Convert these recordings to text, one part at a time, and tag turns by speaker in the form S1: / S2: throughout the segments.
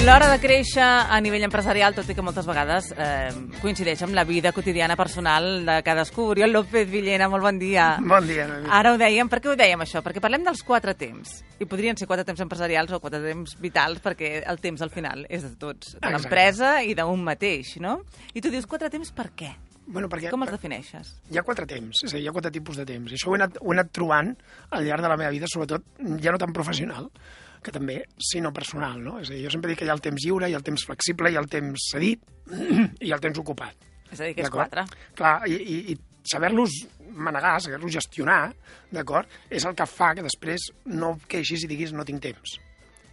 S1: L'hora de créixer a nivell empresarial, tot i que moltes vegades eh, coincideix amb la vida quotidiana personal de cadascú. Oriol López Villena, molt bon dia.
S2: Bon dia, Noemi.
S1: Ara ho dèiem, per què ho dèiem això? Perquè parlem dels quatre temps. I podrien ser quatre temps empresarials o quatre temps vitals, perquè el temps al final és de tots, de l'empresa i d'un mateix, no? I tu dius quatre temps per què?
S2: Bueno, perquè
S1: Com els defineixes?
S2: hi ha quatre temps, és a dir, hi ha quatre tipus de temps. I això ho he anat, ho he anat trobant al llarg de la meva vida, sobretot ja no tan professional, que també, sinó personal, no? És a dir, jo sempre dic que hi ha el temps lliure, hi ha el temps flexible, hi ha el temps cedit i hi ha el temps ocupat.
S1: És a dir, que és quatre.
S2: Clar, i, i, i saber-los manegar, saber-los gestionar, d'acord, és el que fa que després no queixis i diguis no tinc temps.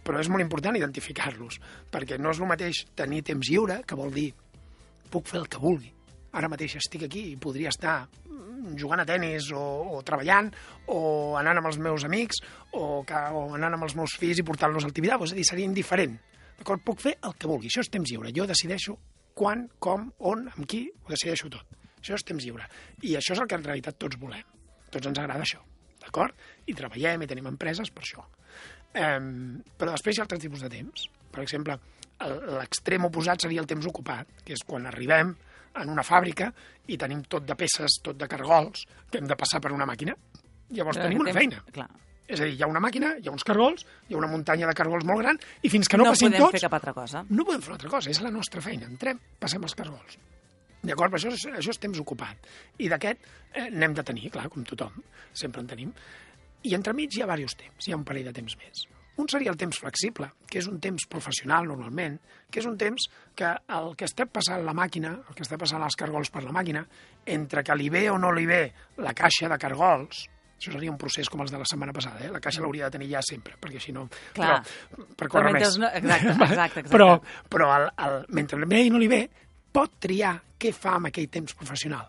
S2: Però és molt important identificar-los, perquè no és el mateix tenir temps lliure, que vol dir puc fer el que vulgui. Ara mateix estic aquí i podria estar jugant a tennis o, o treballant o anant amb els meus amics o, que, o anant amb els meus fills i portant-los al Tibidabo, és a dir, seria indiferent. D'acord? Puc fer el que vulgui, això és temps lliure. Jo decideixo quan, com, on, amb qui, ho decideixo tot. Això és temps lliure. I això és el que en realitat tots volem. Tots ens agrada això, d'acord? I treballem i tenim empreses per això. Um, però després hi ha altres tipus de temps. Per exemple, l'extrem oposat seria el temps ocupat, que és quan arribem en una fàbrica i tenim tot de peces, tot de cargols, que hem de passar per una màquina. Llavors tenim una
S1: Temps-
S2: feina.
S1: Clar.
S2: És a dir, hi ha una màquina, hi ha uns cargols, hi ha una muntanya de cargols molt gran, i fins que no,
S1: no
S2: passin
S1: podem
S2: tots,
S1: fer cap altra cosa.
S2: no podem fer una altra cosa, és la nostra feina. Entrem, passem els cargols. D'acord? Però Això és, això és temps ocupat. I d'aquest eh, n'hem de tenir, clar, com tothom, sempre en tenim. I entremig hi ha diversos temps, hi ha un parell de temps més. Un seria el temps flexible, que és un temps professional normalment, que és un temps que el que està passant la màquina, el que està passant els cargols per la màquina, entre que li ve o no li ve la caixa de cargols, això seria un procés com els de la setmana passada, eh? la caixa l'hauria de tenir ja sempre, perquè si no...
S1: Clar.
S2: Però, per córrer
S1: mentre
S2: més.
S1: no- exacte, exacte, exacte.
S2: Però, però el, el, mentre li ve i no li ve, pot triar què fa amb aquell temps professional.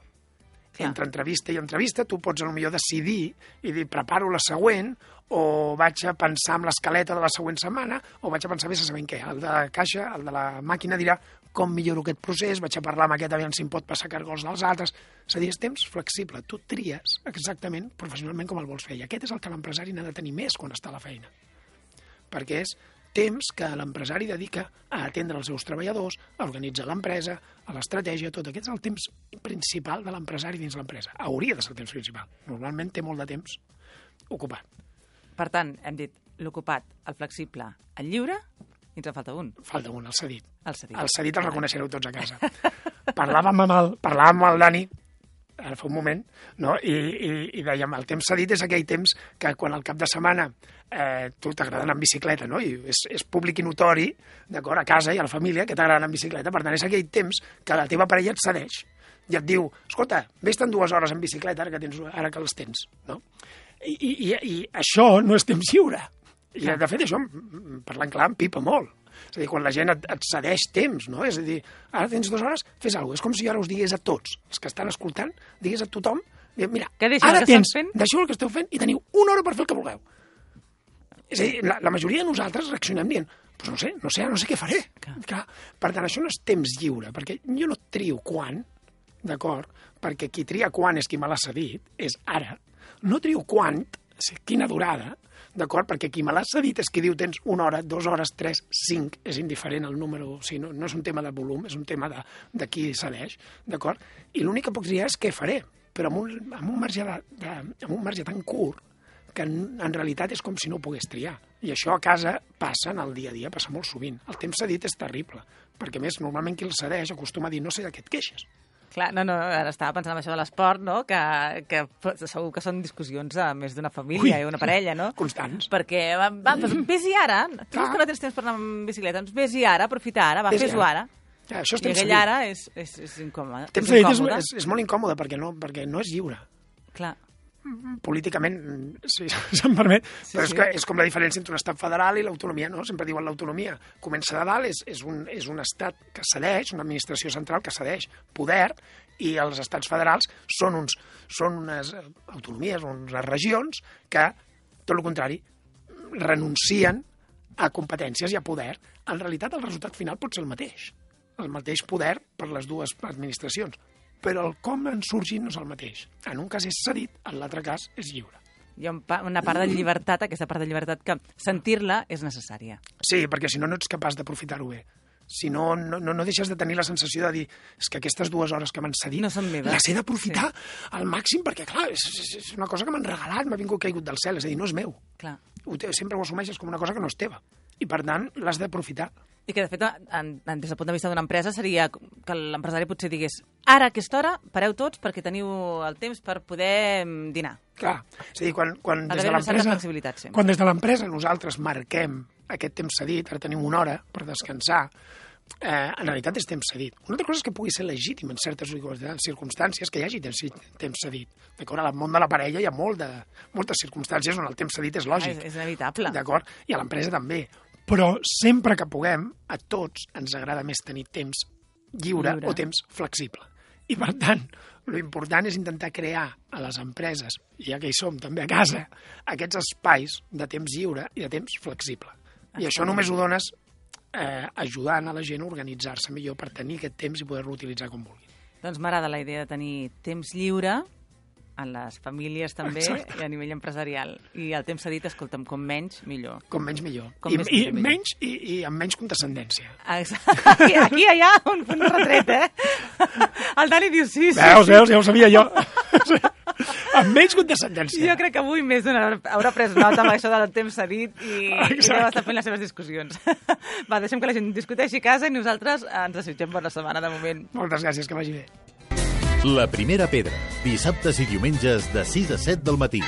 S1: Clar.
S2: Entre entrevista i entrevista, tu pots potser decidir i dir, preparo la següent, o vaig a pensar en l'escaleta de la següent setmana, o vaig a pensar més a saber què. El de la caixa, el de la màquina dirà com milloro aquest procés, vaig a parlar amb aquest aviam si em pot passar cargols dels altres. És a dir, és temps flexible. Tu tries exactament professionalment com el vols fer. I aquest és el que l'empresari n'ha de tenir més quan està a la feina perquè és temps que l'empresari dedica a atendre els seus treballadors, a organitzar l'empresa, a l'estratègia, tot aquest és el temps principal de l'empresari dins l'empresa. Hauria de ser el temps principal. Normalment té molt de temps ocupat.
S1: Per tant, hem dit l'ocupat, el flexible, el lliure, i ens en falta un,
S2: Falta un, el cedit.
S1: el cedit.
S2: El cedit el reconeixereu tots a casa. parlàvem amb el, parlàvem amb el Dani ara fa un moment, no? I, i, i dèiem, el temps cedit és aquell temps que quan al cap de setmana eh, tu t'agrada anar en bicicleta, no? I és, és públic i notori, d'acord, a casa i a la família, que t'agrada anar en bicicleta. Per tant, és aquell temps que la teva parella et cedeix i et diu, escolta, vés-te'n dues hores en bicicleta ara que, tens, ara que les tens, no? I, i, i, això no és temps lliure. I, de fet, això, parlant clar, em pipa molt. És a dir, quan la gent et, et cedeix temps, no? És a dir, ara tens dues hores, fes alguna cosa. És com si ara us digués a tots, els que estan escoltant, digués a tothom, mira,
S1: Que
S2: ara
S1: que
S2: tens,
S1: fent.
S2: deixeu el que esteu fent i teniu una hora per fer el que vulgueu. És a dir, la, la majoria de nosaltres reaccionem dient pues no sé, no sé, no sé què faré.
S1: Clar.
S2: Clar. Per tant, això no és temps lliure, perquè jo no trio quan, d'acord? Perquè qui tria quan és qui me l'ha cedit, és ara. No trio quant, quina durada, d'acord? Perquè qui me l'ha cedit és qui diu tens una hora, dues hores, tres, cinc, és indiferent el número, o sigui, no, no és un tema de volum, és un tema de, de qui cedeix, d'acord? I l'únic que puc triar és què faré, però amb un, amb un, marge, de, de, amb un marge tan curt que en, en realitat és com si no ho pogués triar. I això a casa passa en el dia a dia, passa molt sovint. El temps cedit és terrible, perquè més normalment qui el cedeix acostuma a dir no sé de què et queixes.
S1: Clar, no, no, ara estava pensant en això de l'esport, no? Que, que segur que són discussions a més d'una família
S2: Ui.
S1: i una parella, no?
S2: Constants.
S1: Perquè, va, va pues, vés-hi ara. Tu que no tens temps per anar amb bicicleta, doncs vés-hi ara, aprofita ara, va, fes-ho ara.
S2: Ja, això és
S1: I aquell ara és, és, és incòmode.
S2: Temps
S1: és
S2: cedit és,
S1: incòmode.
S2: és, és molt incòmode perquè no, perquè no és lliure.
S1: Clar.
S2: Políticament, mm, si se'm permet,
S1: Sí,
S2: però és
S1: sí.
S2: que és com la diferència entre un estat federal i l'autonomia, no? Sempre diuen l'autonomia comença de dalt, és, és, un, és un estat que cedeix, una administració central que cedeix poder, i els estats federals són, uns, són unes eh, autonomies, unes regions que, tot el contrari, renuncien a competències i a poder. En realitat, el resultat final pot ser el mateix. El mateix poder per les dues administracions. Però el com en sorgint no és el mateix. En un cas és cedit, en l'altre cas és lliure.
S1: Hi ha una part de llibertat, aquesta part de llibertat, que sentir-la és necessària.
S2: Sí, perquè si no, no ets capaç d'aprofitar-ho bé. Si no, no, no, no deixes de tenir la sensació de dir és que aquestes dues hores que m'han cedit
S1: No meves.
S2: les he d'aprofitar al màxim perquè, clar, és, és, és una cosa que m'han regalat, m'ha vingut caigut del cel, és a dir, no és meu.
S1: Clar.
S2: Ho, sempre ho assumeixes com una cosa que no és teva. I, per tant, l'has d'aprofitar.
S1: I que, de fet, en, en, des del punt de vista d'una empresa, seria que l'empresari potser digués ara, a aquesta hora, pareu tots perquè teniu el temps per poder mm, dinar.
S2: Clar, és a dir, quan, quan des de l'empresa...
S1: sempre.
S2: Quan des de l'empresa nosaltres marquem aquest temps cedit, ara tenim una hora per descansar, eh, en realitat és temps cedit. Una altra cosa és que pugui ser legítim en certes circumstàncies que hi hagi temps, cedit. D'acord? Al món de la parella hi ha molt de, moltes circumstàncies on el temps cedit és
S1: Ah,
S2: lògic.
S1: és, és inevitable.
S2: D'acord? I a l'empresa també. Però sempre que puguem, a tots ens agrada més tenir temps lliure,
S1: Lliure.
S2: o temps flexible. I, per tant, lo important és intentar crear a les empreses, ja que hi som també a casa, aquests espais de temps lliure i de temps flexible. I això només ho dones eh, ajudant a la gent a organitzar-se millor per tenir aquest temps i poder-lo utilitzar com vulgui.
S1: Doncs m'agrada la idea de tenir temps lliure en les famílies també
S2: Exacte.
S1: i a nivell empresarial. I el temps cedit, escolta'm, com menys, millor.
S2: Com menys millor.
S1: Com
S2: I,
S1: més
S2: i,
S1: millor.
S2: menys, i, I amb menys condescendència.
S1: Exacte. Aquí, aquí hi ha un de retret, eh? El Dani diu sí, sí.
S2: Veus,
S1: sí.
S2: veus, ja ho sabia jo. amb menys condescendència.
S1: Jo crec que avui més d'una haurà pres nota amb això del temps cedit i, i
S2: Exacte.
S1: deu estar fent les seves discussions. Va, deixem que la gent discuteixi a casa i nosaltres ens desitgem bona setmana de moment.
S2: Moltes gràcies, que vagi bé.
S3: La primera pedra, dissabtes i diumenges de 6 a 7 del matí.